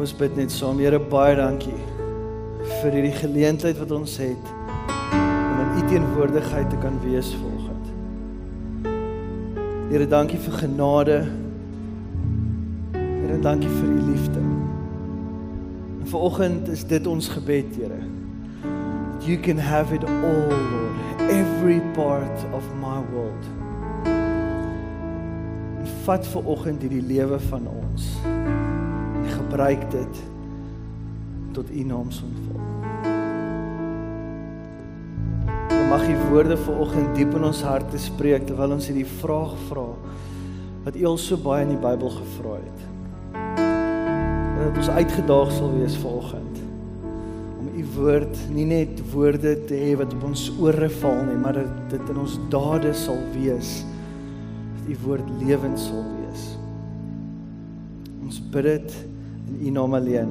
Kom ons bid net saam. Here, baie dankie vir hierdie geleentheid wat ons het om in U teenwoordigheid te kan wees vanoggend. Here, dankie vir genade. Here, dankie vir U liefde. En vanoggend is dit ons gebed, Here. You can have it all, Lord. Every part of my world. En vat vanoggend hierdie lewe van ons gebruik dit tot U naam se ontval. En mag U woorde vanoggend diep in ons harte spreek terwyl ons hierdie vraag vra wat U al so baie in die Bybel gevra het. Dat ons uitgedaag sal wees vanoggend om U woord nie net woorde te hê wat op ons ore val nie, maar dat dit in ons dade sal wees. Dat U woord lewend sal wees. Ons bid dit in U naam alleen.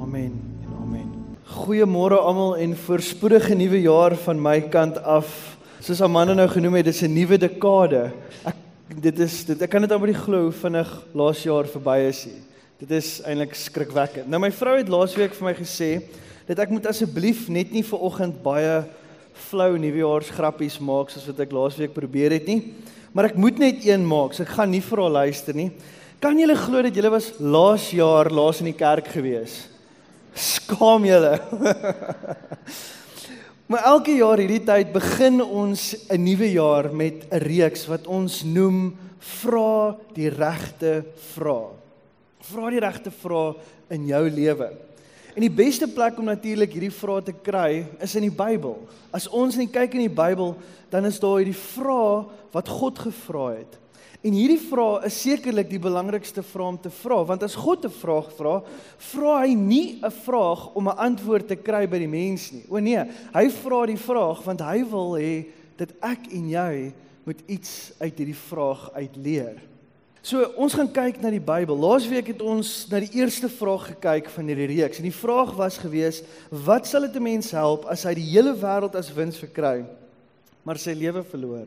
Amen en amen. Goeiemôre almal en voorspoedige nuwe jaar van my kant af. Soos Amanda nou genoem het, dis 'n nuwe dekade. Ek dit is dit ek kan dit amper nie glo hoe vinnig laas jaar verby is nie. Dit is eintlik skrikwekkend. Nou my vrou het laasweek vir my gesê dat ek moet asseblief net nie vir oggend baie flou nuwejaarsgrappies maak soos wat ek laasweek probeer het nie. Maar ek moet net een maak. So ek gaan nie vir haar luister nie. Kan julle glo dat julle was laas jaar laas in die kerk gewees? Skaam julle. maar elke jaar hierdie tyd begin ons 'n nuwe jaar met 'n reeks wat ons noem vra die regte vrae. Vra die regte vrae in jou lewe. En die beste plek om natuurlik hierdie vrae te kry is in die Bybel. As ons net kyk in die Bybel, dan is daar hierdie vrae wat God gevra het. En hierdie vraag is sekerlik die belangrikste vraag om te vra, want as God 'n vraag vra, vra hy nie 'n vraag om 'n antwoord te kry by die mens nie. O nee, hy vra die vraag want hy wil hê dat ek en jy moet iets uit hierdie vraag uitleer. So ons gaan kyk na die Bybel. Laasweek het ons na die eerste vraag gekyk van hierdie reeks. En die vraag was gewees: Wat sal dit 'n mens help as hy die hele wêreld as wins verkry, maar sy lewe verloor?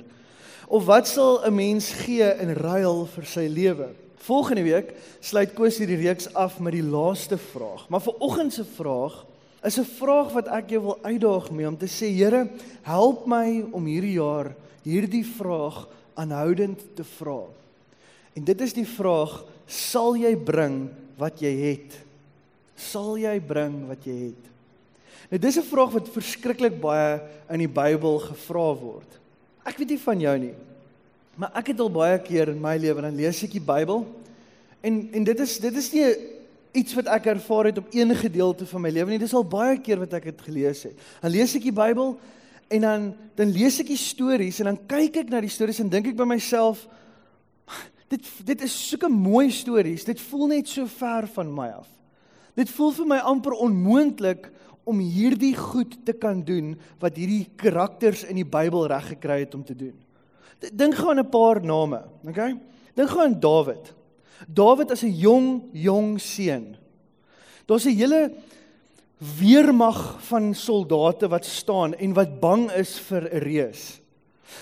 Of wat sal 'n mens gee in ruil vir sy lewe? Volgende week sluit Koos hierdie reeks af met die laaste vraag. Maar vir oggend se vraag is 'n vraag wat ek jou wil uitdaag mee om te sê Here, help my om hierdie jaar hierdie vraag aanhoudend te vra. En dit is die vraag: sal jy bring wat jy het? Sal jy bring wat jy het? Nou dis 'n vraag wat verskriklik baie in die Bybel gevra word. Ek weet nie van jou nie. Maar ek het al baie keer in my lewe dan lees ek die Bybel en en dit is dit is nie iets wat ek ervaar het op enige gedeelte van my lewe nie. Dis al baie keer wat ek dit gelees het. Dan lees ek die Bybel en dan dan lees ek die stories en dan kyk ek na die stories en dink ek by myself dit dit is sulke mooi stories. Dit voel net so ver van my af. Dit voel vir my amper onmoontlik om hierdie goed te kan doen wat hierdie karakters in die Bybel reg gekry het om te doen. Dink gou aan 'n paar name, okay? Dink gou aan Dawid. Dawid is 'n jong jong seun. Daar's 'n hele weermag van soldate wat staan en wat bang is vir 'n reus.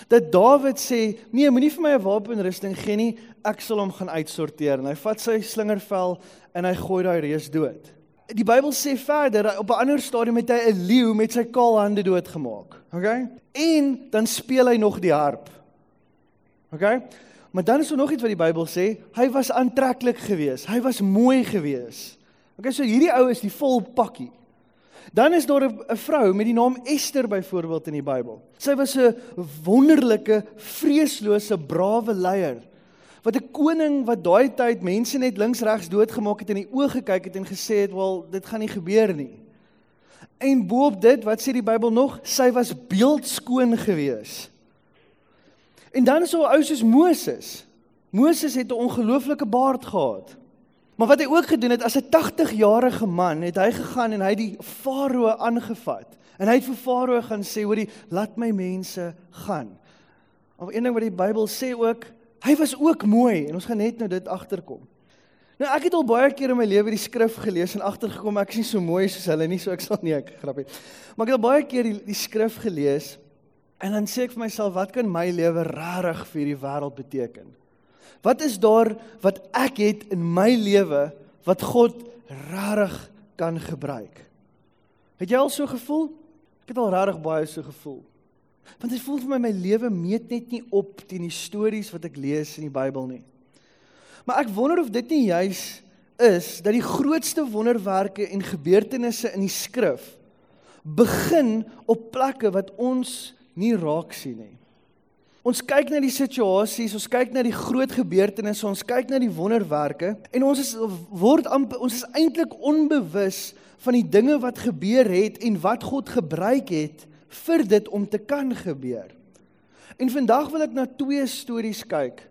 Dat Dawid sê, "Nee, moenie vir my 'n wapenrusting gee nie, ek sal hom gaan uitsorteer." En hy vat sy slingervel en hy gooi daai reus dood die Bybel sê verder op 'n ander stadium het hy 'n leeu met sy kaal hande doodgemaak. Okay? En dan speel hy nog die harp. Okay? Maar dan is daar nog iets wat die Bybel sê, hy was aantreklik geweest. Hy was mooi geweest. Okay, so hierdie ou is die vol pakkie. Dan is daar 'n vrou met die naam Ester byvoorbeeld in die Bybel. Sy was 'n wonderlike, vreeslose, brawe leier wat 'n koning wat daai tyd mense net links regs doodgemaak het in die oë gekyk het en gesê het, "Wel, dit gaan nie gebeur nie." En boop dit, wat sê die Bybel nog? Sy was beeldskoon gewees. En dan is 'n ou soos Moses. Moses het 'n ongelooflike baard gehad. Maar wat hy ook gedoen het as 'n 80-jarige man, het hy gegaan en hy die farao aangevat. En hy het vir farao gaan sê, "Hoerie, laat my mense gaan." Of een ding wat die Bybel sê ook, Hy was ook mooi en ons gaan net nou dit agterkom. Nou ek het al baie keer in my lewe die skrif gelees en agtergekom ek is nie so mooi soos hulle nie, so ek sal nie ek grappie. Maar ek het al baie keer die, die skrif gelees en dan sê ek vir myself wat kan my lewe regtig vir hierdie wêreld beteken? Wat is daar wat ek het in my lewe wat God regtig kan gebruik. Het jy al so gevoel? Ek het al regtig baie so gevoel. Want dit voel vir my my lewe meet net nie op teen die stories wat ek lees in die Bybel nie. Maar ek wonder of dit nie juis is dat die grootste wonderwerke en gebeurtenisse in die skrif begin op plekke wat ons nie raak sien nie. Ons kyk na die situasies, ons kyk na die groot gebeurtenisse, ons kyk na die wonderwerke en ons is word amper ons is eintlik onbewus van die dinge wat gebeur het en wat God gebruik het vir dit om te kan gebeur. En vandag wil ek na twee stories kyk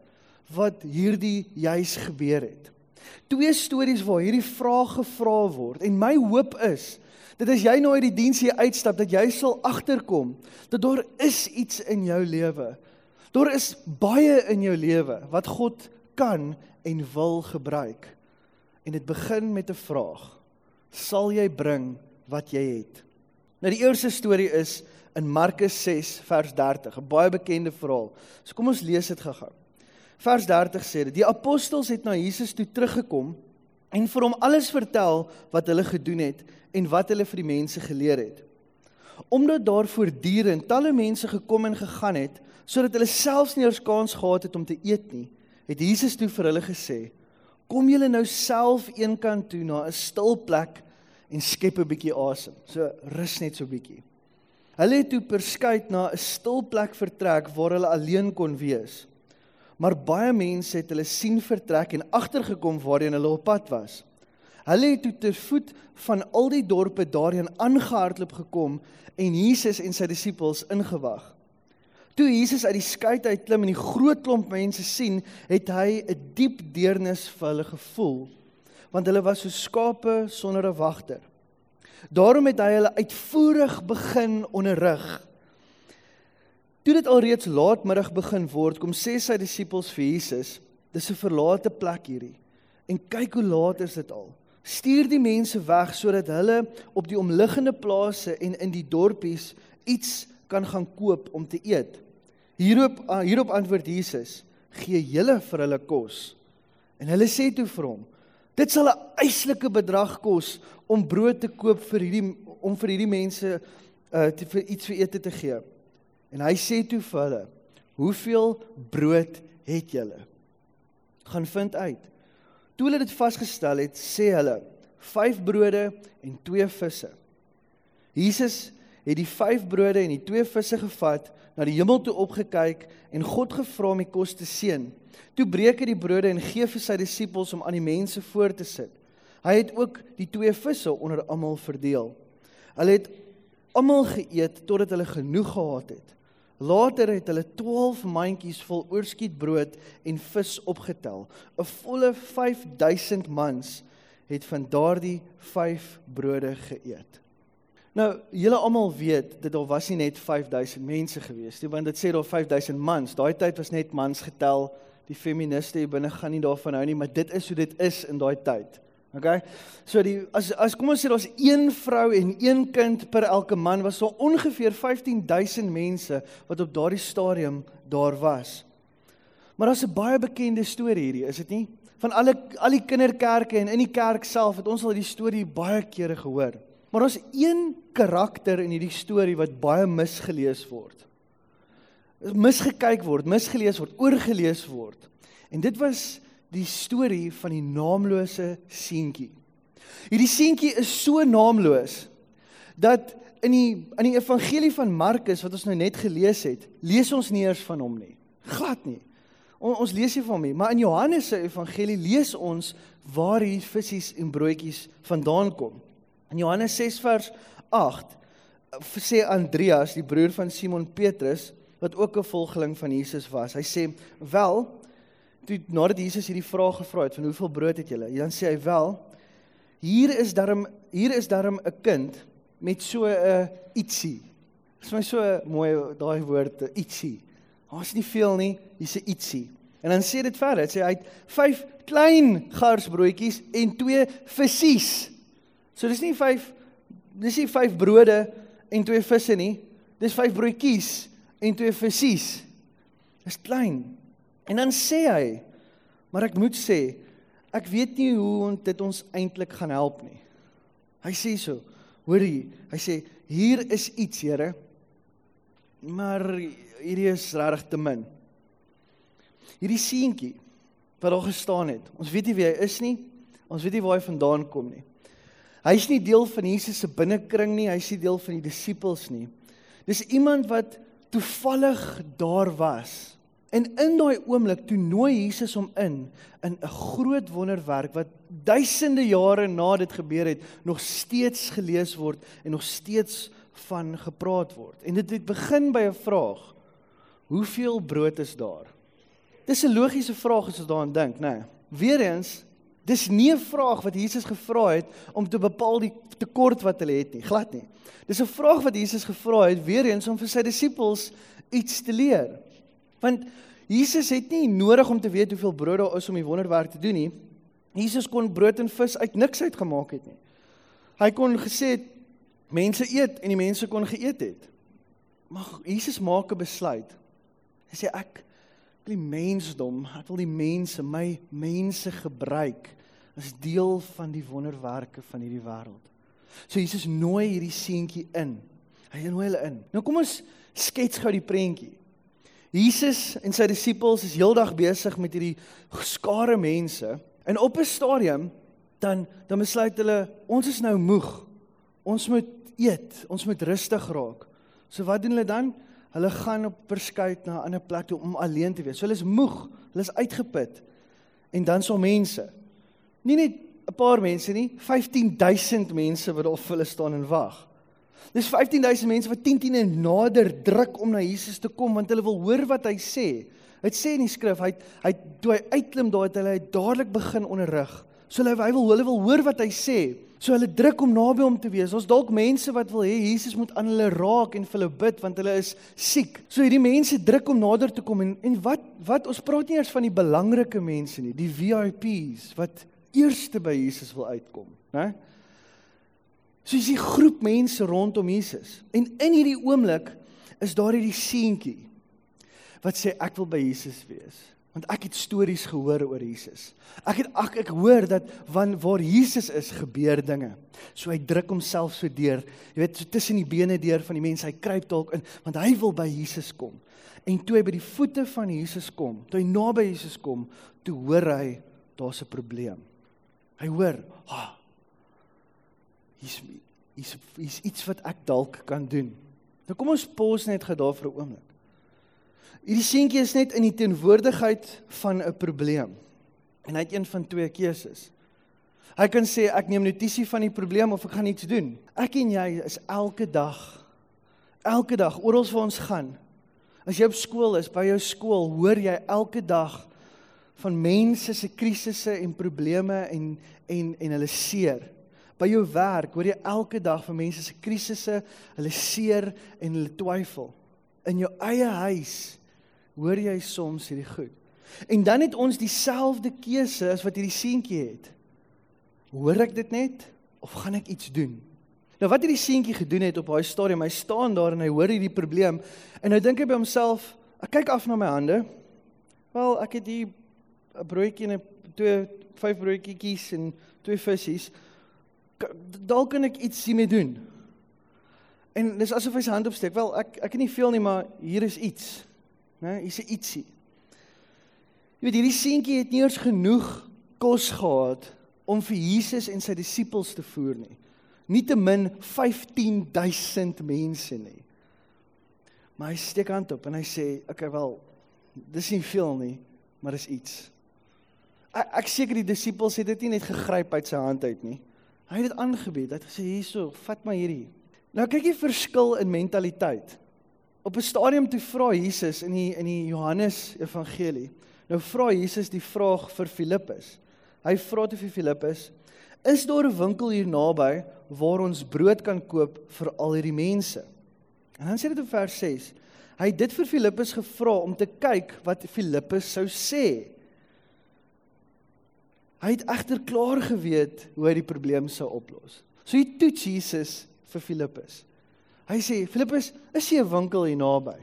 wat hierdie juis gebeur het. Twee stories waar hierdie vraag gevra word en my hoop is dat as jy nou uit die diens hier uitstap dat jy sal agterkom dat daar is iets in jou lewe Daar is baie in jou lewe wat God kan en wil gebruik. En dit begin met 'n vraag. Sal jy bring wat jy het? Nou die eerste storie is in Markus 6 vers 30, 'n baie bekende verhaal. So kom ons lees dit gou-gou. Vers 30 sê dit: Die apostels het na Jesus toe teruggekom en vir hom alles vertel wat hulle gedoen het en wat hulle vir die mense geleer het. Omdat daar voortdurend talle mense gekom en gegaan het, sodat hulle selfs nie eers kans gehad het om te eet nie, het Jesus toe vir hulle gesê: "Kom julle nou self eenkant toe na 'n stil plek en skep 'n bietjie asem. So rus net so bietjie." Hulle het toe perskuit na 'n stil plek vertrek waar hulle alleen kon wees. Maar baie mense het hulle sien vertrek en agtergekom waarheen hulle op pad was. Hulle het toe te voet van al die dorpe daarheen aangehardloop gekom en Jesus en sy disippels ingewag. Toe Jesus uit die skei uit klim en die groot klomp mense sien, het hy 'n diep deernis vir hulle gevoel, want hulle was so skape sonder 'n wagter. Daarom het hy hulle uitvoerig begin onderrig. Toe dit alreeds laatmiddag begin word, kom sê sy disippels vir Jesus: "Dis 'n verlate plek hierdie. En kyk hoe laat is dit al. Stuur die mense weg sodat hulle op die omliggende plase en in die dorpies iets kan gaan koop om te eet. Hierop ah, hierop antwoord Jesus: "Gee julle vir hulle kos." En hulle sê toe vir hom: "Dit sal 'n eislike bedrag kos om brood te koop vir hierdie om vir hierdie mense uh te, vir iets vir ete te gee." En hy sê toe vir hulle: "Hoeveel brood het julle?" Gaan vind uit. Toe hulle dit vasgestel het, sê hulle: "5 brode en 2 visse." Jesus het die 5 brode en die 2 visse gevat, na die hemel toe opgekyk en God gevra om die kos te seën. Toe breek hy die brode en gee vir sy disippels om aan die mense voor te sit. Hy het ook die 2 visse onder almal verdeel. Hulle het almal geëet totdat hulle genoeg gehad het. Later het hulle 12 mandjies vol oorskietbrood en vis opgetel. 'n Volle 5000 mans het van daardie 5 brode geëet. Nou, julle almal weet dat daar was nie net 5000 mense gewees nie, want dit sê daar 5000 mans. Daai tyd was net mans getel. Die feministe hier binne gaan nie daarvan hou nie, maar dit is hoe dit is in daai tyd. OK? So die as as kom ons sê daar's een vrou en een kind per elke man was so ongeveer 15000 mense wat op daardie stadium daar was. Maar daar's 'n baie bekende storie hierdie, is dit nie? Van alle al die kinderkerke en in die kerk self het ons al die storie baie kere gehoor. Maar ons een karakter in hierdie storie wat baie misgelees word. Misgekyk word, misgelees word, oorgelees word. En dit was die storie van die naamlose seentjie. Hierdie seentjie is so naamloos dat in die in die evangelie van Markus wat ons nou net gelees het, lees ons nie eers van hom nie. Glad nie. On, ons lees nie van hom nie, maar in Johannes se evangelie lees ons waar hier visse en broodjies vandaan kom. In Johannes 6 vers 8 sê Andreas, die broer van Simon Petrus, wat ook 'n volgeling van Jesus was. Hy sê: "Wel, toe nadat Jesus hierdie vraag gevra het van hoeveel brood het julle?" Dan sê hy: "Wel, hier is darm hier is darm 'n kind met so 'n ietsie." Dit is my so mooi daai woord ietsie. Daar's nie veel nie, hier's 'n ietsie. En dan sê dit verder, sê hy het 5 klein garsbroodjies en 2 visse. So dis nie 5 dis nie 5 brode en 2 visse nie. Dis 5 broodjies en 2 visse. Dis klein. En dan sê hy, maar ek moet sê, ek weet nie hoe dit ons eintlik gaan help nie. Hy sê so, hoorie, hy sê hier is iets, Here. Maar hierdie is regtig te min. Hierdie seentjie wat daar gestaan het. Ons weet nie wie hy is nie. Ons weet nie waar hy vandaan kom nie. Hy's nie deel van Jesus se binnekring nie, hy's nie deel van die disippels nie. Dis iemand wat toevallig daar was. En in daai oomblik toe nooi Jesus hom in in 'n groot wonderwerk wat duisende jare na dit gebeur het, nog steeds gelees word en nog steeds van gepraat word. En dit het begin by 'n vraag. Hoeveel brood is daar? Dis 'n logiese vraag as jy daaraan dink, né? Nee. Weerens Dis nie 'n vraag wat Jesus gevra het om te bepaal die tekort wat hulle het nie, glad nie. Dis 'n vraag wat Jesus gevra het weer eens om vir sy disippels iets te leer. Want Jesus het nie nodig om te weet hoeveel brood daar is om die wonderwerk te doen nie. Jesus kon brood en vis uit niks uit gemaak het nie. Hy kon gesê het mense eet en die mense kon geëet het. Maar Jesus maak 'n besluit. Hy sê ek die mensdom, ek wil die mense, my mense gebruik as deel van die wonderwerke van hierdie wêreld. So Jesus nooi hierdie seentjie in. Hy nooi hulle in. Nou kom ons skets gou die prentjie. Jesus en sy disippels is heeldag besig met hierdie skare mense en op 'n stadium dan dan besluit hulle ons is nou moeg. Ons moet eet, ons moet rustig raak. So wat doen hulle dan? Hulle gaan op verskuit na 'n ander plek toe om alleen te wees. So hulle is moeg, hulle is uitgeput. En dan so mense. Nie net 'n paar mense nie, 15000 mense wat daar vir hulle staan en wag. Dis 15000 mense wat 10 10 en nader druk om na Jesus te kom want hulle wil hoor wat hy sê. Hy sê in die skrif, hy hy toe hy uitklim daar het hulle dadelik begin onderrig. So hulle hy wil hulle wil hoor wat hy sê. So hulle druk om naby hom te wees. Ons dalk mense wat wil hê Jesus moet aan hulle raak en vir hulle bid want hulle is siek. So hierdie mense druk om nader te kom en en wat wat ons praat nie eers van die belangrike mense nie, die VIPs wat eerste by Jesus wil uitkom, né? So is die groep mense rondom Jesus. En in hierdie oomblik is daar hierdie seentjie wat sê ek wil by Jesus wees want ek het stories gehoor oor Jesus. Ek het ek, ek hoor dat van waar Jesus is gebeur dinge. So hy druk homself so deur, jy weet, so tussen die bene deur van die mense. Hy kruip dalk in want hy wil by Jesus kom. En toe hy by die voete van Jesus kom, toe hy naby Jesus kom, toe hoor hy daar's 'n probleem. Hy hoor, "Ha. Ah, hier's hier's hier's iets wat ek dalk kan doen." Nou kom ons pos net gou daar vir 'n oomblik. Hierdie seentjie is net in die teenwoordigheid van 'n probleem. En hy het een van twee keuses. Hy kan sê ek neem notisie van die probleem of ek gaan iets doen. Ek en jy is elke dag elke dag oral waar ons gaan. As jy op skool is, by jou skool, hoor jy elke dag van mense se krisisse en probleme en en en hulle seer. By jou werk hoor jy elke dag van mense se krisisse, hulle seer en hulle twyfel. In jou eie huis hoor jy soms hierdie goed. En dan het ons dieselfde keuse as wat hierdie seentjie het. Hoor ek dit net of gaan ek iets doen? Nou wat hierdie seentjie gedoen het op daai stadium, hy staan daar en hy hoor hierdie probleem en nou dink hy by homself, ek kyk af na my hande. Wel, ek het hier 'n broodjie en 'n twee vyf broodjies en twee visse. Dalk kan ek iets hiermee doen. En dis asof hy sy hand opsteek. Wel, ek ek het nie veel nie, maar hier is iets né? Hier's 'n ietsie. Jy weet hierdie seentjie het nie eers genoeg kos gehad om vir Jesus en sy disippels te voer nie. Nietemin 15000 mense nie. Maar hy steek hand op en hy sê, "Oké, okay, wel, dis nie veel nie, maar dis iets." Ek, ek seker die disippels het dit nie net gegryp uit sy hand uit nie. Hy het dit aangebied. Hy het gesê, "Hierso, vat maar hierdie." Nou kyk jy verskil in mentaliteit. Op 'n stadium toe vra Jesus in die in die Johannes Evangelie. Nou vra Jesus die vraag vir Filippus. Hy vra te vir Filippus: "Is daar 'n winkel hier naby waar ons brood kan koop vir al hierdie mense?" En dan sê dit in vers 6. Hy het dit vir Filippus gevra om te kyk wat Filippus sou sê. Hy het egter klaar geweet hoe hy die probleem sou oplos. So hy toets Jesus vir Filippus. Hy sê Filippus, is hier 'n winkel hier naby?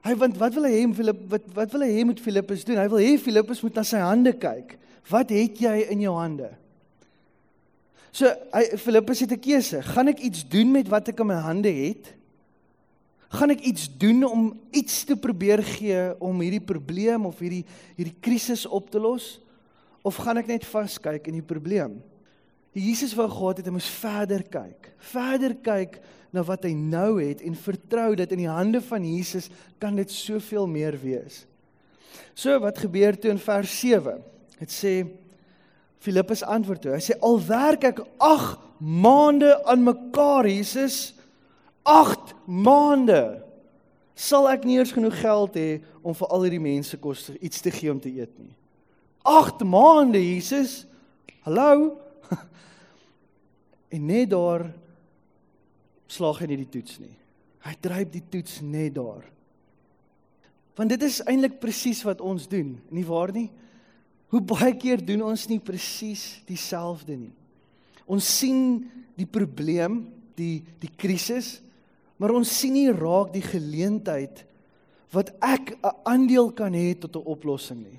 Hy want wat wil hy hê Filip wat wat wil hy hê moet Filippus doen? Hy wil hê Filippus moet na sy hande kyk. Wat het jy in jou hande? So hy Filippus het 'n keuse. Gaan ek iets doen met wat ek in my hande het? Gaan ek iets doen om iets te probeer gee om hierdie probleem of hierdie hierdie krisis op te los? Of gaan ek net vaskyk in die probleem? Jesus wou gehad het hy moes verder kyk. Verder kyk na wat hy nou het en vertrou dat in die hande van Jesus kan dit soveel meer wees. So wat gebeur toe in vers 7? Dit sê Filippus antwoord toe. Hy sê al werk ek 8 maande aan mekaar Jesus 8 maande sal ek nie eers genoeg geld hê om vir al hierdie mense kos iets te gee om te eet nie. 8 maande Jesus. Hallo. En net daar slaag hy nie die toets nie. Hy dryp die toets net daar. Want dit is eintlik presies wat ons doen, nie waar nie? Hoe baie keer doen ons nie presies dieselfde nie. Ons sien die probleem, die die krisis, maar ons sien nie raak die geleentheid wat ek 'n aandeel kan hê tot 'n oplossing nie.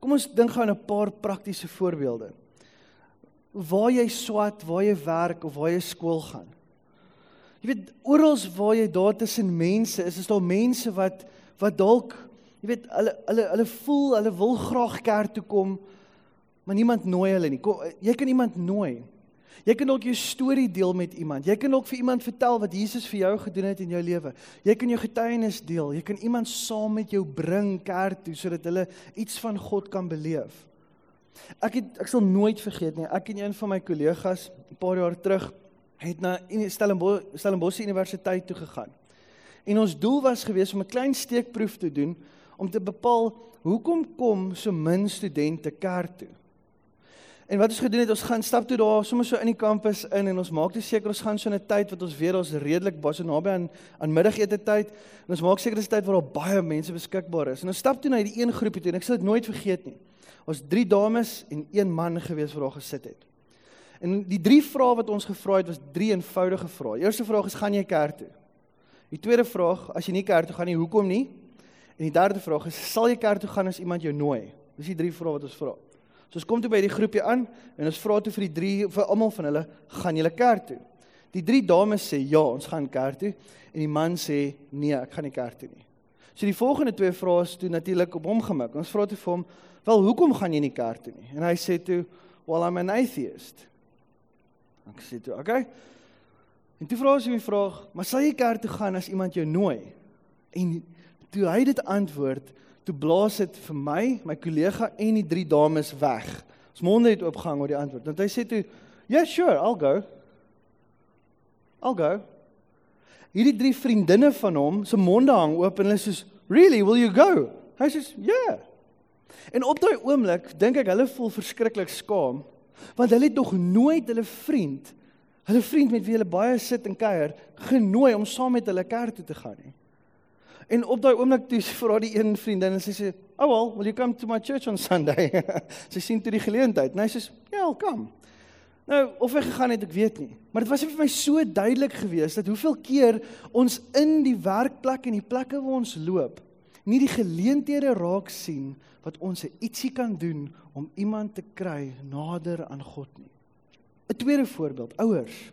Kom ons dink gou aan 'n paar praktiese voorbeelde. Waar jy swat, waar jy werk of waar jy skool gaan. Jy weet oral waar jy daar tussen mense is, is daar mense wat wat dalk jy weet hulle hulle hulle voel hulle wil graag kerk toe kom, maar niemand nooi hulle nie. Kom, jy kan iemand nooi. Jy kan dalk jou storie deel met iemand. Jy kan dalk vir iemand vertel wat Jesus vir jou gedoen het in jou lewe. Jy kan jou getuienis deel. Jy kan iemand saam met jou bring kerk toe sodat hulle iets van God kan beleef. Ek het ek sal nooit vergeet nie. Ek en een van my kollegas 'n paar jaar terug het na Stellenbosch Stellenbosch Universiteit toe gegaan. En ons doel was gewees om 'n klein steekproef te doen om te bepaal hoekom kom so min studente kerk toe. En wat ons gedoen het, ons gaan stap toe daar sommer so in die kampus in en ons maak dit seker ons gaan so 'n tyd wat ons weet ons redelik baie so naby aan aan middagete tyd en ons maak seker dis tyd waar daar baie mense beskikbaar is. En ons stap toe na die een groepie toe en ek sal dit nooit vergeet nie. Ons drie dames en een man gewees waar daar gesit het. En die drie vrae wat ons gevra het was drie eenvoudige vrae. Eerste vraag is gaan jy kerk toe? Die tweede vraag, as jy nie kerk toe gaan nie, hoekom nie? En die derde vraag is sal jy kerk toe gaan as iemand jou nooi? Dis die drie vrae wat ons vra. So ons kom toe by die groepie aan en ons vra toe vir die drie vir almal van hulle, gaan julle kerk toe? Die drie dames sê ja, ons gaan kerk toe en die man sê nee, ek gaan nie kerk toe nie. So die volgende twee vrae is toe natuurlik op hom gemik. Ons vra toe vir hom, "Wel, hoekom gaan jy nie kerk toe nie?" En hy sê toe, "Well, I'm an atheist." Ek sê toe, "Oké." Okay. En toe vra ons hom die vraag, "Maar sal jy kerk toe gaan as iemand jou nooi?" En toe hy dit antwoord, toe blaas dit vir my, my kollega en die drie dames weg. Ons monde het oopgehang oor die antwoord. Want hy sê toe, "Yeah, sure, I'll go." I'll go. Hierdie drie vriendinne van hom se monde hang oop en hulle sê, "Really, will you go?" Hy sê, "Yeah." En op daai oomblik dink ek hulle voel verskriklik skaam, want hulle het nog nooit hulle vriend, hulle vriend met wie hulle baie sit en kuier, genooi om saam met hulle kerk toe te gaan nie. En op daai oomblik toe vra die een vriendin en sy sê, "Oh well, will you come to my church on Sunday?" sy sien toe die geleentheid. En hy sê, "Ja, I'll come." Nou, of hy gegaan het, ek weet nie. Maar dit was vir my so duidelik geweest dat hoeveel keer ons in die werkplek en die plekke waar ons loop, nie die geleenthede raak sien wat ons ietsie kan doen om iemand te kry nader aan God nie. 'n Tweede voorbeeld, ouers.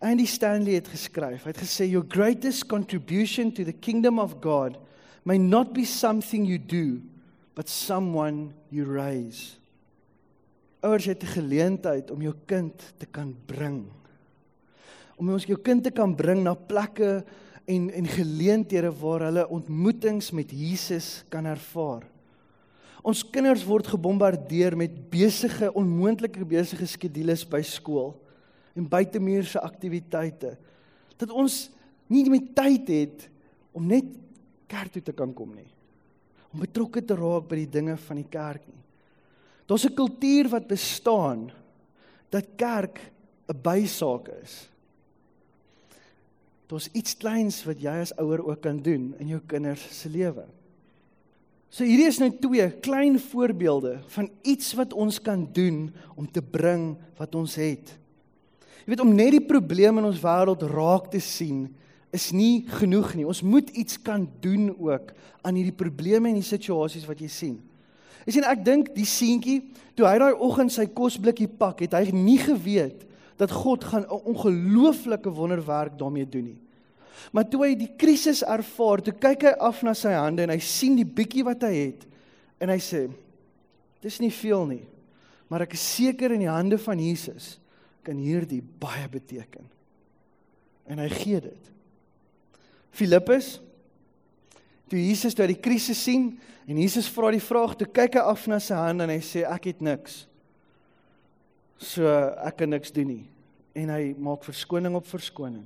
Andy Stanley het geskryf. Hy het gesê your greatest contribution to the kingdom of God may not be something you do but someone you raise. Ouers het 'n geleentheid om jou kind te kan bring. Om ons jou kind te kan bring na plekke en en geleenthede waar hulle ontmoetings met Jesus kan ervaar. Ons kinders word gebombardeer met besige onmoontlike besige skedules by skool en buitemuurse aktiwiteite dat ons nie meer tyd het om net kerk toe te kan kom nie om betrokke te raak by die dinge van die kerk nie daar's 'n kultuur wat bestaan dat kerk 'n bysaak is daar's iets kleins wat jy as ouer ook kan doen in jou kinders se lewe So hierdie is nou twee klein voorbeelde van iets wat ons kan doen om te bring wat ons het. Jy weet om net die probleme in ons wêreld raak te sien is nie genoeg nie. Ons moet iets kan doen ook aan hierdie probleme en die situasies wat jy sien. Jy sien ek dink die seentjie toe hy daai oggend sy kosblikkie pak, het hy nie geweet dat God gaan 'n ongelooflike wonderwerk daarmee doen nie. Maar toe hy die krisis ervaar, toe kyk hy af na sy hande en hy sien die bietjie wat hy het en hy sê: "Dis nie veel nie, maar ek is seker in die hande van Jesus kan hierdie baie beteken." En hy gee dit. Filippus toe Jesus toe die krisis sien en Jesus vra die vraag, toe kyk hy af na sy hande en hy sê ek het niks. So ek kan niks doen nie. En hy maak verskoning op verskoning.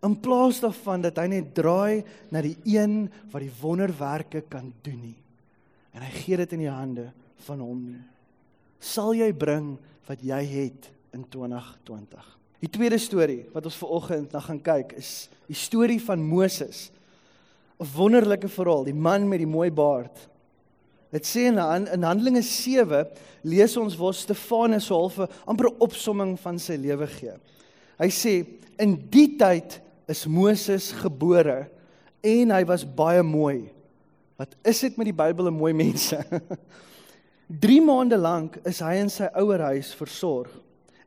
In plaas daarvan dat hy net draai na die een wat die wonderwerke kan doen nie. En hy gee dit in die hande van hom nie. Sal jy bring wat jy het in 2020? Die tweede storie wat ons veraloggend na gaan kyk is die storie van Moses. 'n Wonderlike verhaal, die man met die mooi baard. Dit sê in in Handelinge 7 lees ons waar Stefanus so half 'n amper opsomming van sy lewe gee. Hy sê in die tyd is Moses gebore en hy was baie mooi. Wat is dit met die Bybel en mooi mense? 3 maande lank is hy in sy ouerhuis versorg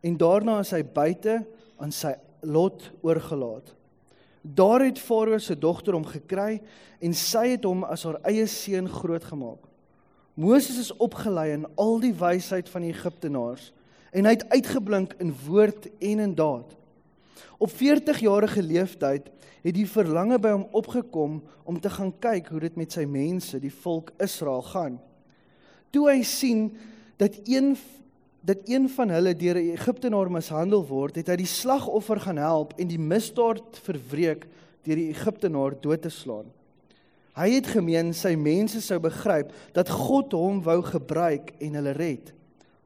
en daarna is hy buite aan sy lot oorgelaat. Daar het Farao se dogter hom gekry en sy het hom as haar eie seun grootgemaak. Moses is opgelei in al die wysheid van die Egiptenaars en hy het uitgeblink in woord en in daad. Op 40 jarige leeftyd het die verlange by hom opgekom om te gaan kyk hoe dit met sy mense, die volk Israel gaan. Toe hy sien dat een dat een van hulle deur 'n Egiptenaar mishandel word, het hy die slagoffer gaan help en die misdaad verwreek deur die Egiptenaar dood te slaan. Hy het gemeen sy mense sou begryp dat God hom wou gebruik en hulle red.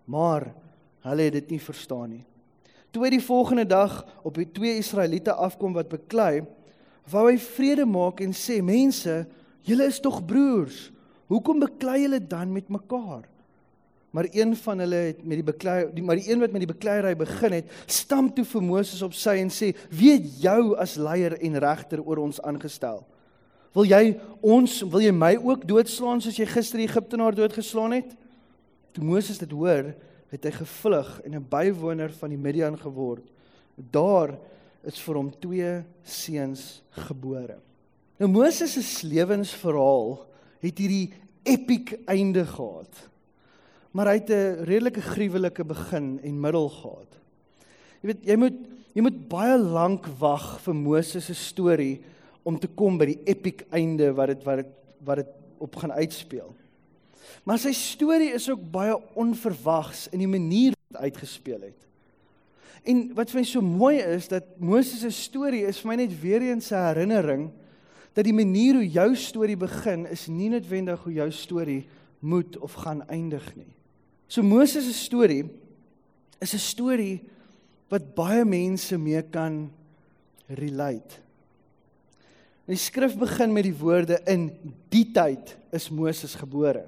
Maar hulle het dit nie verstaan nie. Toe hy die volgende dag op die twee Israeliete afkom wat beklei, wou hy vrede maak en sê: "Mense, julle is tog broers. Hoekom beklei julle dan met mekaar?" Maar een van hulle het met die beklei die maar die een wat met die bekleierery begin het, stamp toe vir Moses op sy en sê: "Wie het jou as leier en regter oor ons aangestel?" Wil jy ons, wil jy my ook doodslaan soos jy gister die Egiptenaar doodgeslaan het? Toe Moses dit hoor, het hy gevlug en 'n bywoner van die Midian geword. Daar is vir hom twee seuns gebore. Nou Moses se lewensverhaal het hierdie epiek einde gehad. Maar hy het 'n redelike gruwelike begin en middel gehad. Jy weet, jy moet jy moet baie lank wag vir Moses se storie om te kom by die epic einde wat dit wat dit wat dit op gaan uitspeel. Maar sy storie is ook baie onverwags in die manier wat uitgespeel het. En wat vir my so mooi is dat Moses se storie is vir my net weer eens 'n herinnering dat die manier hoe jou storie begin is nie noodwendig hoe jou storie moet of gaan eindig nie. So Moses se storie is 'n storie wat baie mense mee kan relate. Die skrif begin met die woorde in die tyd is Moses gebore.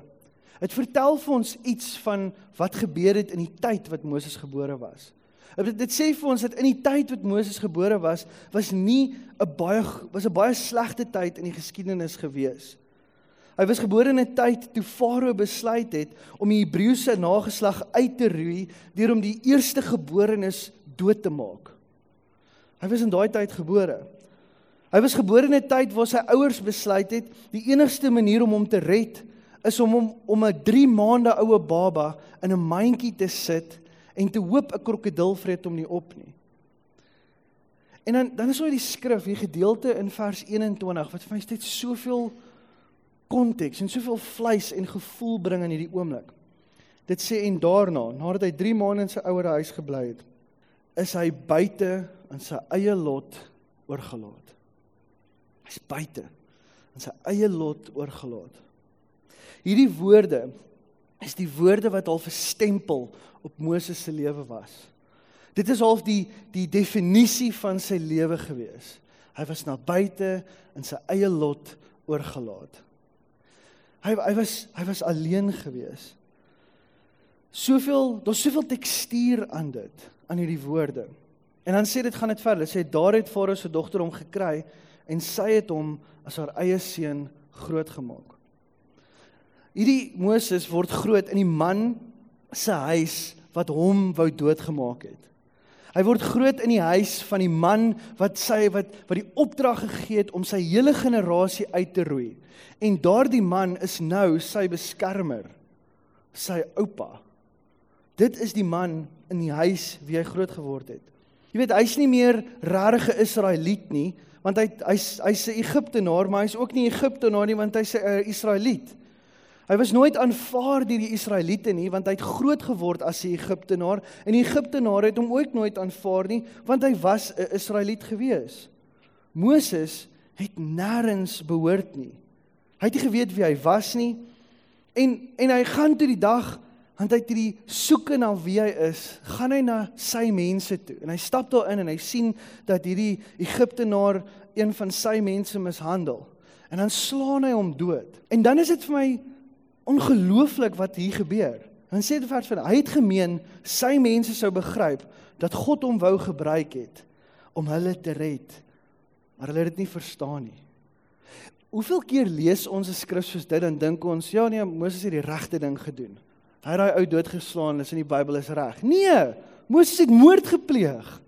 Dit vertel vir ons iets van wat gebeur het in die tyd wat Moses gebore was. Dit, dit sê vir ons dat in die tyd wat Moses gebore was, was nie 'n baie was 'n baie slegte tyd in die geskiedenis gewees. Hy was gebore in 'n tyd toe Farao besluit het om die Hebreëse nageslag uit te roei deur om die eerste geborenes dood te maak. Hy was in daai tyd gebore. Hy was gebore in 'n tyd waar sy ouers besluit het die enigste manier om hom te red is om hom om 'n 3 maande oue baba in 'n mandjie te sit en te hoop 'n krokodil vreet hom nie op nie. En dan dan is daar die skrif, hier gedeelte in vers 21 wat vir my steeds soveel konteks en soveel vleis en gevoel bring in hierdie oomblik. Dit sê en daarna, nadat hy 3 maande in sy ouer huis gebly het, is hy buite in sy eie lot oorgelaat. Hy's buite in sy eie lot oorgelaat. Hierdie woorde is die woorde wat al 'n stempel op Moses se lewe was. Dit is half die die definisie van sy lewe gewees. Hy was na buite in sy eie lot oorgelaat. Hy hy was hy was alleen gewees. Soveel, daar's soveel tekstuur aan dit, aan hierdie woorde. En dan sê dit gaan dit verder. Dit sê daar het Farao se dogter hom gekry en sy het hom as haar eie seun grootgemaak. Hierdie Moses word groot in die man se huis wat hom wou doodgemaak het. Hy word groot in die huis van die man wat sy wat wat die opdrag gegee het om sy hele generasie uit te roei. En daardie man is nou sy beskermer, sy oupa. Dit is die man in die huis wie hy groot geword het. Jy weet, hy's nie meer regtig 'n Israeliet nie, want hy hy's hy's 'n Egiptenaar, maar hy's ook nie Egiptenaar nie want hy's 'n Israeliet. Hy was nooit aanvaar deur die Israeliete nie want hy het groot geword as 'n Egiptenaar en die Egiptenare het hom ook nooit aanvaar nie want hy was 'n Israeliet gewees. Moses het nêrens behoort nie. Hy het nie geweet wie hy was nie en en hy gaan toe die dag want hy het hierdie soeke na wie hy is, gaan hy na sy mense toe en hy stap daar in en hy sien dat hierdie Egiptenaar een van sy mense mishandel en dan slaan hy hom dood. En dan is dit vir my ongelooflik wat hier gebeur. Dan sê dit vers van hy het gemeen sy mense sou begryp dat God hom wou gebruik het om hulle te red. Maar hulle het dit nie verstaan nie. Hoeveel keer lees ons 'n skrif soos dit en dink ons ja nee Moses het die regte ding gedoen. Hy het daai ou doodgeslaan, is in die Bybel is reg. Nee, Moses het moord gepleeg.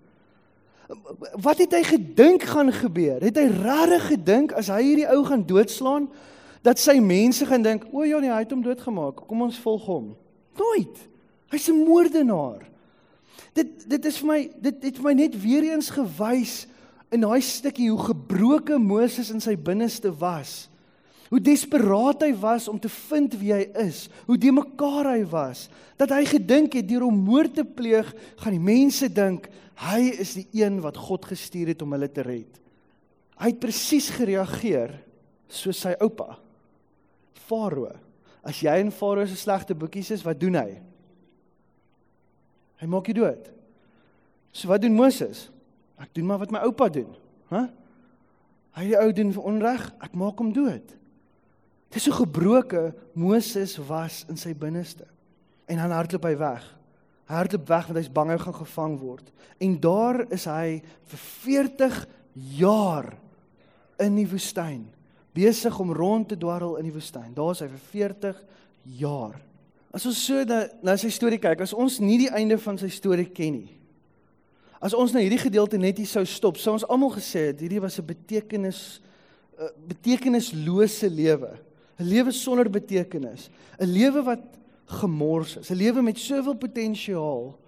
Wat het hy gedink gaan gebeur? Het hy regtig gedink as hy hierdie ou gaan doodslaan dat sy mense gaan dink, "O ja, nee, hy het hom doodgemaak. Kom ons volg hom." Nooit. Hy's 'n moordenaar. Dit dit is vir my dit het vir my net weer eens gewys in daai stukkie hoe gebroke Moses in sy binneste was. Hoe desperaat hy was om te vind wie hy is, hoe de mekaar hy was, dat hy gedink het deur om moord te pleeg, gaan die mense dink hy is die een wat God gestuur het om hulle te red. Hy het presies gereageer soos sy oupa. Farao. As jy in Farao se slegte boekies is, wat doen hy? Hy maak jou dood. So wat doen Moses? Ek doen maar wat my oupa doen. Hæ? Huh? Hy die ou doen vir onreg, ek maak hom dood. Dit is so gebroke Moses was in sy binneste. En dan hardloop hy weg. Hy hardloop weg want hy's bang hy gaan gevang word. En daar is hy vir 40 jaar in die woestyn besig om rond te dwarrel in die woestyn. Daar is hy vir 40 jaar. As ons so na, na sy storie kyk, as ons nie die einde van sy storie ken nie. As ons nou hierdie gedeelte net hier sou stop, sou ons almal gesê het hierdie was 'n betekenis 'n betekenislose lewe. 'n Lewe sonder betekenis. 'n Lewe wat gemors is. 'n Lewe met soveel potensiaal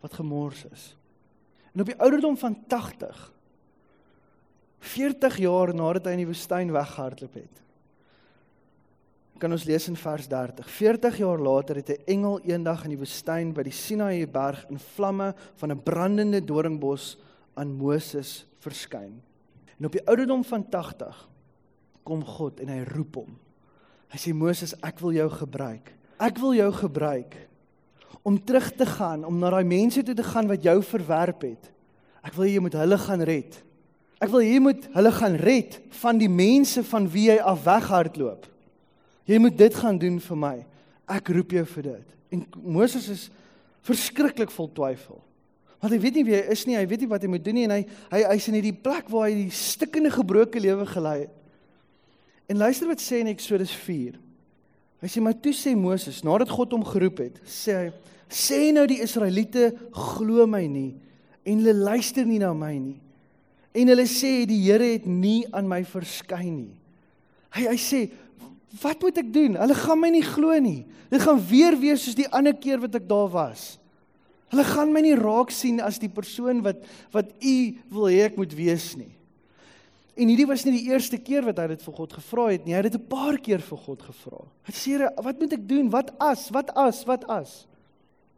wat gemors is. En op die ouderdom van 80 40 jaar nadat hy in die woestyn weggehardloop het. Kan ons lees in vers 30. 40 jaar later het 'n engel eendag in die woestyn by die Sinaï berg in vlamme van 'n brandende doringbos aan Moses verskyn. En op die ouderdom van 80 kom God en hy roep hom. Hy sê Moses, ek wil jou gebruik. Ek wil jou gebruik om terug te gaan, om na daai mense toe te gaan wat jou verwerp het. Ek wil jy moet hulle gaan red. Ek wil jy moet hulle gaan red van die mense van wie jy af weghardloop. Jy moet dit gaan doen vir my. Ek roep jou vir dit. En Moses is verskriklik vol twyfel. Want hy weet nie wie hy is nie, hy weet nie wat hy moet doen nie en hy hy hy's in hierdie plek waar hy die stikkende gebroke lewe gelei het. En luister wat sê in Eksodus 4. Hy sê maar toe sê Moses, nadat God hom geroep het, sê hy: "Sê nou die Israeliete glo my nie en hulle luister nie na my nie." En hulle sê die Here het nie aan my verskyn nie. Hy hy sê wat moet ek doen? Hulle gaan my nie glo nie. Dit gaan weer wees soos die ander keer wat ek daar was. Hulle gaan my nie raak sien as die persoon wat wat u wil hê ek moet wees nie. En hierdie was nie die eerste keer wat hy dit vir God gevra het nie. Hy het dit 'n paar keer vir God gevra. Hy sê, "Wat moet ek doen? Wat as? Wat as? Wat as?"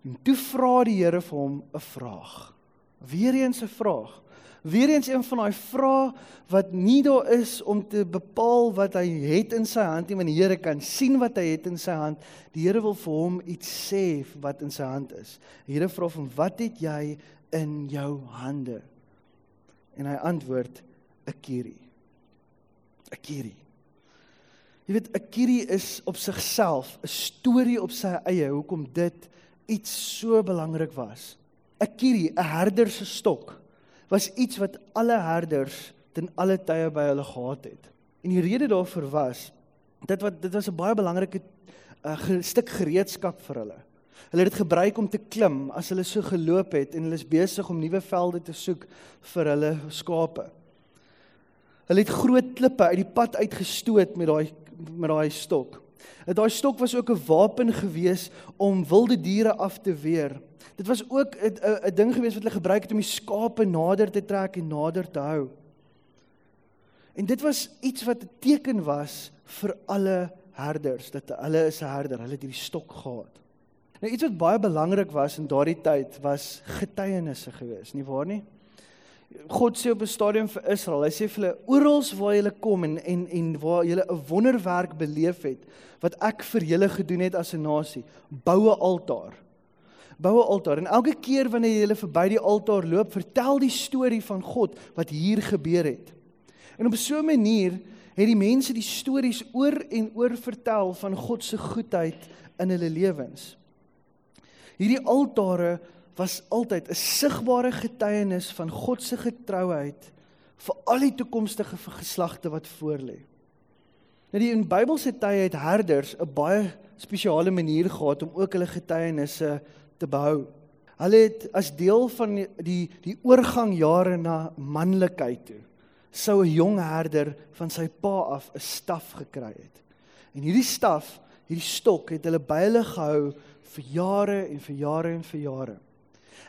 En toe vra die Here vir hom 'n vraag. Weereens 'n vraag. Weereens een van daai vrae wat nie daar is om te bepaal wat hy het in sy hand nie, want die Here kan sien wat hy het in sy hand. Die Here wil vir hom iets sê wat in sy hand is. Die Here vra hom, "Wat het jy in jou hande?" En hy antwoord, "’n kierie." 'n Kierie. Jy weet, 'n kierie is op sigself 'n storie op sy eie hoekom dit iets so belangrik was. 'n Kierie, 'n herder se stok was iets wat alle herders ten alle tye by hulle gehad het. En die rede daarvoor was Dit wat dit was 'n baie belangrike uh, stuk gereedskap vir hulle. Hulle het dit gebruik om te klim as hulle so geloop het en hulle is besig om nuwe velde te soek vir hulle skape. Hulle het groot klippe uit die pad uitgestoot met daai met daai stok. En daai stok was ook 'n wapen gewees om wilde diere af te weer. Dit was ook 'n ding gewees wat hulle gebruik het om die skape nader te trek en nader te hou. En dit was iets wat 'n teken was vir alle herders dat hulle is 'n herder, hulle het hierdie stok gehad. Nou iets wat baie belangrik was in daardie tyd was getuienisse gewees, nie waar nie? God sê op 'n stadium vir Israel, hy sê vir hulle oral waar julle kom en en en waar julle 'n wonderwerk beleef het wat ek vir julle gedoen het as 'n nasie, bou 'n altaar. Bou 'n altaar en elke keer wanneer jy verby die altaar loop, vertel die storie van God wat hier gebeur het. En op so 'n manier het die mense die stories oor en oor vertel van God se goedheid in hulle lewens. Hierdie altare was altyd 'n sigbare getuienis van God se getrouheid vir al die toekomstige geslagte wat voorlê. Nou die in Bybelse tye het herders 'n baie spesiale manier gehad om ook hulle getuienisse te behou. Hulle het as deel van die die, die oorgangjare na manlikheid toe sou 'n jong herder van sy pa af 'n staf gekry het. En hierdie staf, hierdie stok het hulle by hulle gehou vir jare en vir jare en vir jare.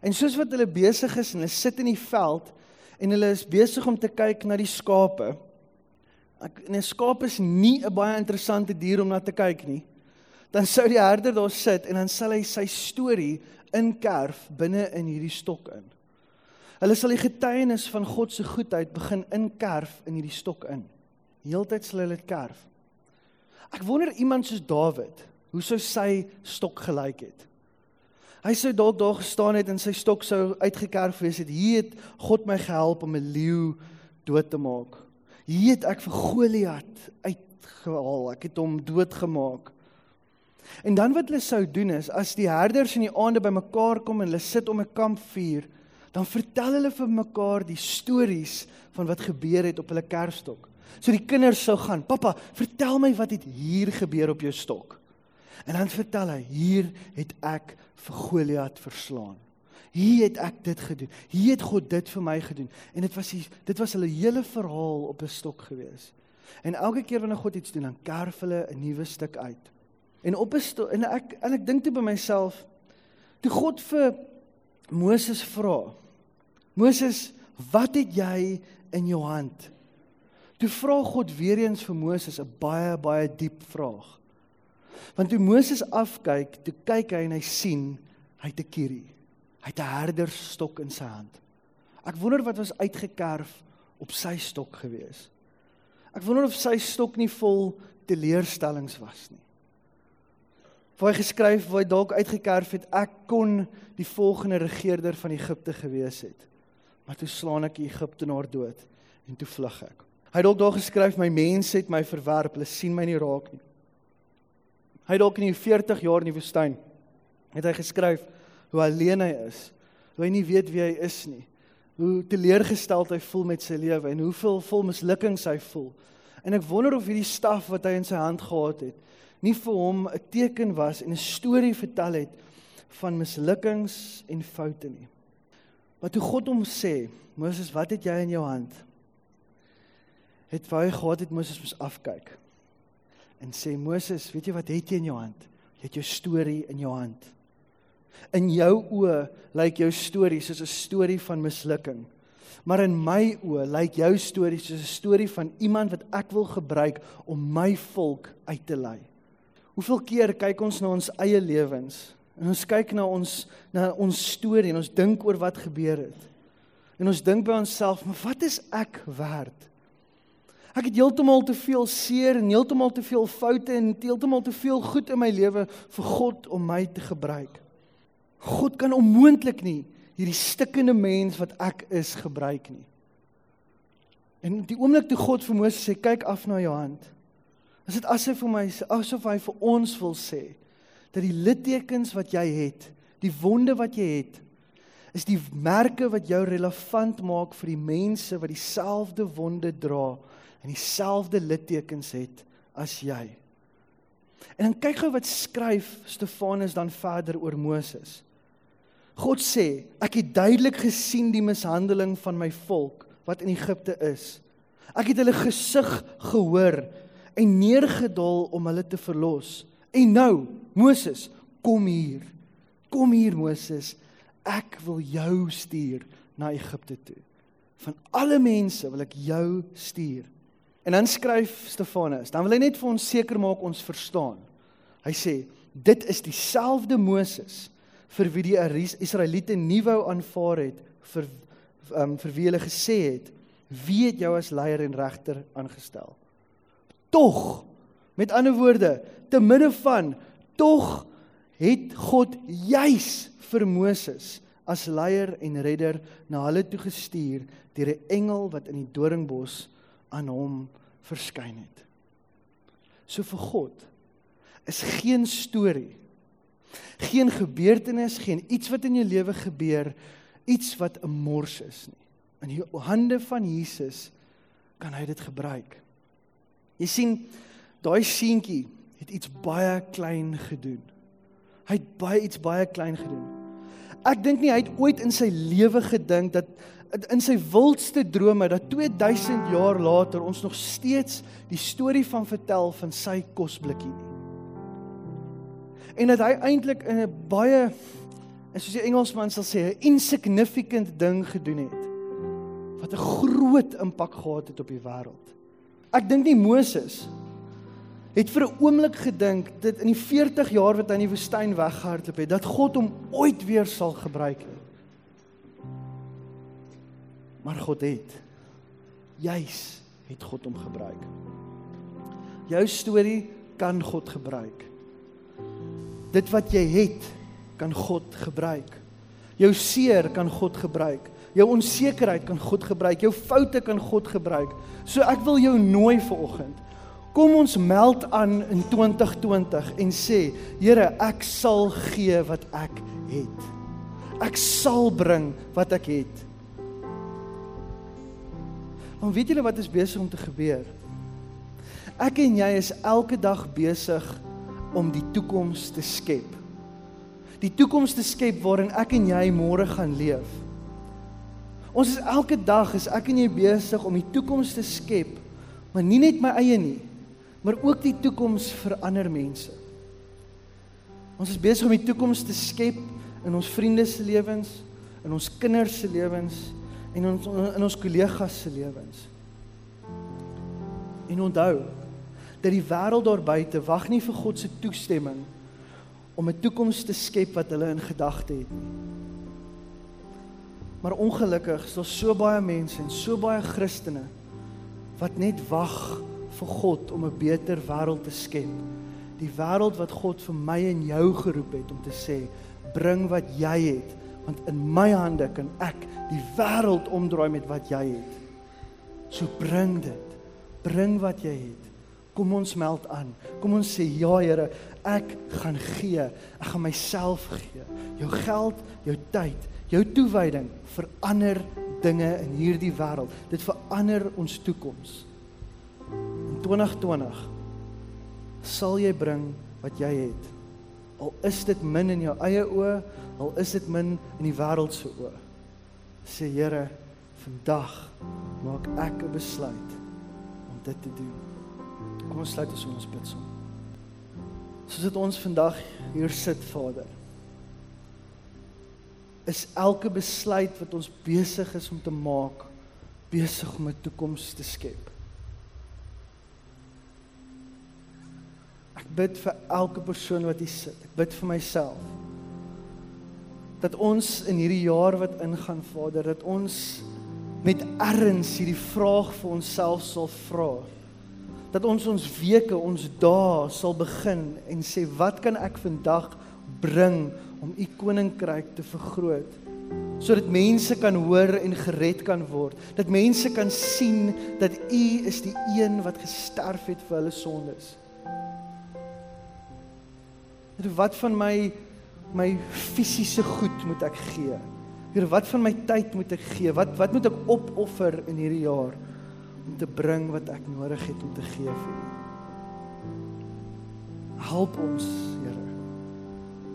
En soos wat hulle besig is en hulle sit in die veld en hulle is besig om te kyk na die skape. Ek 'n skaap is nie 'n baie interessante dier om na te kyk nie. Dan sou die herder daar sit en dan sal hy sy storie inkerf binne in hierdie stok in. Hulle sal die getuienis van God se goedheid begin inkerf in hierdie stok in. Heeltyd sal hulle dit kerf. Ek wonder iemand soos Dawid, hoe sou sy stok gelyk het? Hy sou dalk daar gestaan het en sy stok sou uitgekerf wees het. Hier het God my gehelp om 'n leeu dood te maak. Hier het ek vir Goliat uitgehaal. Ek het hom doodgemaak. En dan wat hulle sou doen is as die herders in die aande bymekaar kom en hulle sit om 'n kampvuur, dan vertel hulle vir mekaar die stories van wat gebeur het op hulle kerfstok. So die kinders sou gaan, "Pappa, vertel my wat het hier gebeur op jou stok." En dan vertel hy, "Hier het ek vir Goliat verslaan. Hier het ek dit gedoen. Hier het God dit vir my gedoen. En dit was die, dit was hulle hele verhaal op 'n stok gewees. En elke keer wanneer God iets doen, dan kerf hulle 'n nuwe stuk uit. En op 'n en ek en ek dink toe by myself, toe God vir Moses vra, Moses, wat het jy in jou hand? Toe vra God weer eens vir Moses 'n baie baie diep vraag. Want toe Moses afkyk, toe kyk hy en hy sien hy het 'n kierie. Hy het 'n herderstok in sy hand. Ek wonder wat was uitgekerf op sy stok gewees. Ek wonder of sy stok nie vol teleurstellings was nie. Waar hy geskryf waar hy dalk uitgekerf het ek kon die volgende regerder van Egipte gewees het. Maar toe slaan ek Egiptenaar dood en toe vlug ek. Hy het dalk daar geskryf my mense het my verwerp, hulle sien my nie raak nie. Hy dalk in die 40 jaar in die woestyn het hy geskryf hoe alleen hy is. Hoe hy nie weet wie hy is nie. Hoe teleurgesteld hy voel met sy lewe en hoeveel vol mislukkings hy voel. En ek wonder of hierdie staf wat hy in sy hand gehad het, nie vir hom 'n teken was en 'n storie vertel het van mislukkings en foute nie. Maar toe God hom sê, Moses, wat het jy in jou hand? Het hy gehad het Moses moes afkyk en sê Moses, weet jy wat het jy in jou hand? Jy het jou storie in jou hand. In jou oë lyk jou storie soos 'n storie van mislukking. Maar in my oë lyk jou storie soos 'n storie van iemand wat ek wil gebruik om my volk uit te lei. Hoeveel keer kyk ons na ons eie lewens en ons kyk na ons na ons storie en ons dink oor wat gebeur het. En ons dink by onsself, maar wat is ek werd? Ek het heeltemal te veel seer en heeltemal te veel foute en heeltemal te veel goed in my lewe vir God om my te gebruik. God kan onmoontlik nie hierdie stikkende mens wat ek is gebruik nie. En die oomblik toe God vir Moses sê kyk af na jou hand. Is dit asof vir my asof hy vir ons wil sê dat die littekens wat jy het, die wonde wat jy het, is die merke wat jou relevant maak vir die mense wat dieselfde wonde dra en dieselfde littekens het as jy. En dan kyk gou wat skryf Stefanus dan verder oor Moses. God sê, ek het duidelik gesien die mishandeling van my volk wat in Egipte is. Ek het hulle gesig gehoor en neergedal om hulle te verlos. En nou, Moses, kom hier. Kom hier Moses. Ek wil jou stuur na Egipte toe. Van alle mense wil ek jou stuur. En dan skryf Stefanus, dan wil hy net vir ons seker maak ons verstaan. Hy sê, dit is dieselfde Moses vir wie die Israeliete nie wou aanvaar het vir um, vir wie hulle gesê het, wie het jou as leier en regter aangestel? Tog, met ander woorde, te midde van tog het God juis vir Moses as leier en redder na hulle toe gestuur deur 'n engel wat in die doringbos aan hom verskyn het. So vir God is geen storie, geen gebeurtenis, geen iets wat in jou lewe gebeur, iets wat 'n mors is nie. In die hande van Jesus kan hy dit gebruik. Jy sien, daai seentjie het iets baie klein gedoen. Hy het baie iets baie klein gedoen. Ek dink nie hy het ooit in sy lewe gedink dat in sy wildste drome dat 2000 jaar later ons nog steeds die storie van vertel van sy kosblikkie nie. En dat hy eintlik in 'n baie soos die Engelsman sal sê 'n insignificant ding gedoen het wat 'n groot impak gehad het op die wêreld. Ek dink nie Moses het vir 'n oomblik gedink dit in die 40 jaar wat hy in die woestyn weggehardloop het dat God hom ooit weer sal gebruik nie. Maar God het juis het God hom gebruik. Jou storie kan God gebruik. Dit wat jy het, kan God gebruik. Jou seer kan God gebruik. Jou onsekerheid kan God gebruik. Jou foute kan God gebruik. So ek wil jou nooi vir oggend. Kom ons meld aan in 2020 en sê, Here, ek sal gee wat ek het. Ek sal bring wat ek het. Want weet julle wat is besig om te gebeur? Ek en jy is elke dag besig om die toekoms te skep. Die toekoms te skep waarin ek en jy môre gaan leef. Ons is elke dag is ek en jy besig om die toekoms te skep, maar nie net my eie nie, maar ook die toekoms vir ander mense. Ons is besig om die toekoms te skep in ons vriende se lewens, in ons kinders se lewens, en ons in ons kollegas se lewens. En onthou dat die wêreld daar buite wag nie vir God se toestemming om 'n toekoms te skep wat hulle in gedagte het nie. Maar ongelukkig is daar so baie mense en so baie Christene wat net wag vir God om 'n beter wêreld te skep. Die wêreld wat God vir my en jou geroep het om te sê, bring wat jy het want in my hande kan ek die wêreld omdraai met wat jy het. So bring dit. Bring wat jy het. Kom ons meld aan. Kom ons sê ja Here, ek gaan gee. Ek gaan myself gee. Jou geld, jou tyd, jou toewyding vir ander dinge in hierdie wêreld. Dit verander ons toekoms. In 2020 sal jy bring wat jy het. Al is dit min in jou eie oë, al is dit min in die wêreld se oë. Sê Here, vandag maak ek 'n besluit om dit te doen. Kom ons sluit ons bid som. Soos dit ons vandag hier sit, Vader. Is elke besluit wat ons besig is om te maak besig om 'n toekoms te skep. Ek bid vir elke persoon wat hier sit. Ek bid vir myself. Dat ons in hierdie jaar wat ingaan, Vader, dat ons met erns hierdie vraag vir onsself sal vra. Dat ons ons weke, ons dae sal begin en sê, wat kan ek vandag bring om u koninkryk te vergroot? sodat mense kan hoor en gered kan word. Dat mense kan sien dat U is die een wat gesterf het vir hulle sondes. Here, wat van my my fisiese goed moet ek gee? Here, wat van my tyd moet ek gee? Wat wat moet ek opoffer in hierdie jaar om te bring wat ek nodig het om te gee vir U? Help ons, Here.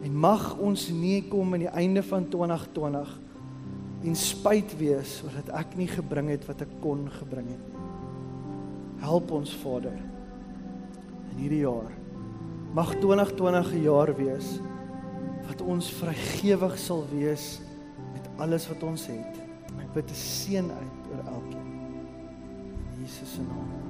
En mag ons nie kom aan die einde van 2020 en spyt wees oor dat ek nie gebring het wat ek kon gebring het nie. Help ons Vader in hierdie jaar. Mag 2020 'n jaar wees wat ons vrygewig sal wees met alles wat ons het. Ek bid 'n seën uit oor elkeen. In Jesus se naam.